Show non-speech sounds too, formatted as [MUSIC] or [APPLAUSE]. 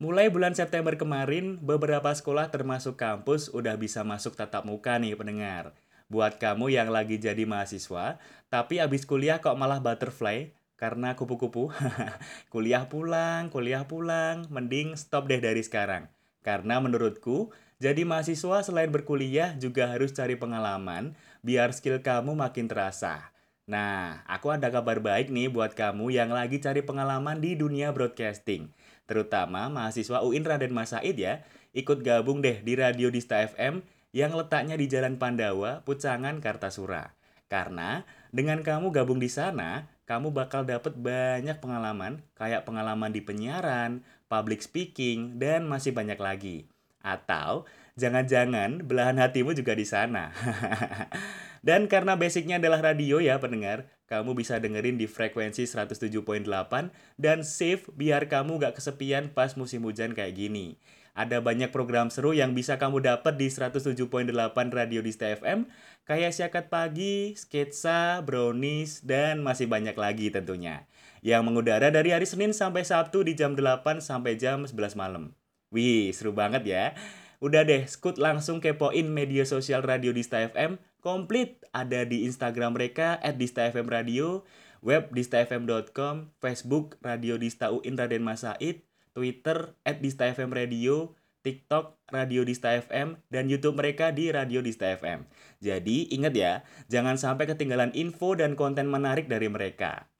Mulai bulan September kemarin, beberapa sekolah termasuk kampus udah bisa masuk tatap muka nih pendengar. Buat kamu yang lagi jadi mahasiswa, tapi abis kuliah kok malah butterfly karena kupu-kupu, [LAUGHS] kuliah pulang, kuliah pulang, mending stop deh dari sekarang. Karena menurutku, jadi mahasiswa selain berkuliah juga harus cari pengalaman biar skill kamu makin terasa. Nah, aku ada kabar baik nih buat kamu yang lagi cari pengalaman di dunia broadcasting terutama mahasiswa UIN Raden Mas Said ya, ikut gabung deh di Radio Dista FM yang letaknya di Jalan Pandawa, Pucangan, Kartasura. Karena dengan kamu gabung di sana, kamu bakal dapet banyak pengalaman, kayak pengalaman di penyiaran, public speaking, dan masih banyak lagi. Atau jangan-jangan belahan hatimu juga di sana. [LAUGHS] dan karena basicnya adalah radio ya pendengar, kamu bisa dengerin di frekuensi 107.8 dan save biar kamu gak kesepian pas musim hujan kayak gini. Ada banyak program seru yang bisa kamu dapat di 107.8 Radio Dista FM, kayak Siakat Pagi, Sketsa, Brownies, dan masih banyak lagi tentunya. Yang mengudara dari hari Senin sampai Sabtu di jam 8 sampai jam 11 malam. Wih, seru banget ya. Udah deh, skut langsung kepoin media sosial Radio Dista FM komplit ada di Instagram mereka at distafm radio, web distafm.com, Facebook Radio Dista UIN Raden Mas Said, Twitter at distafm radio, TikTok Radio Dista FM, dan YouTube mereka di Radio Dista FM. Jadi ingat ya, jangan sampai ketinggalan info dan konten menarik dari mereka.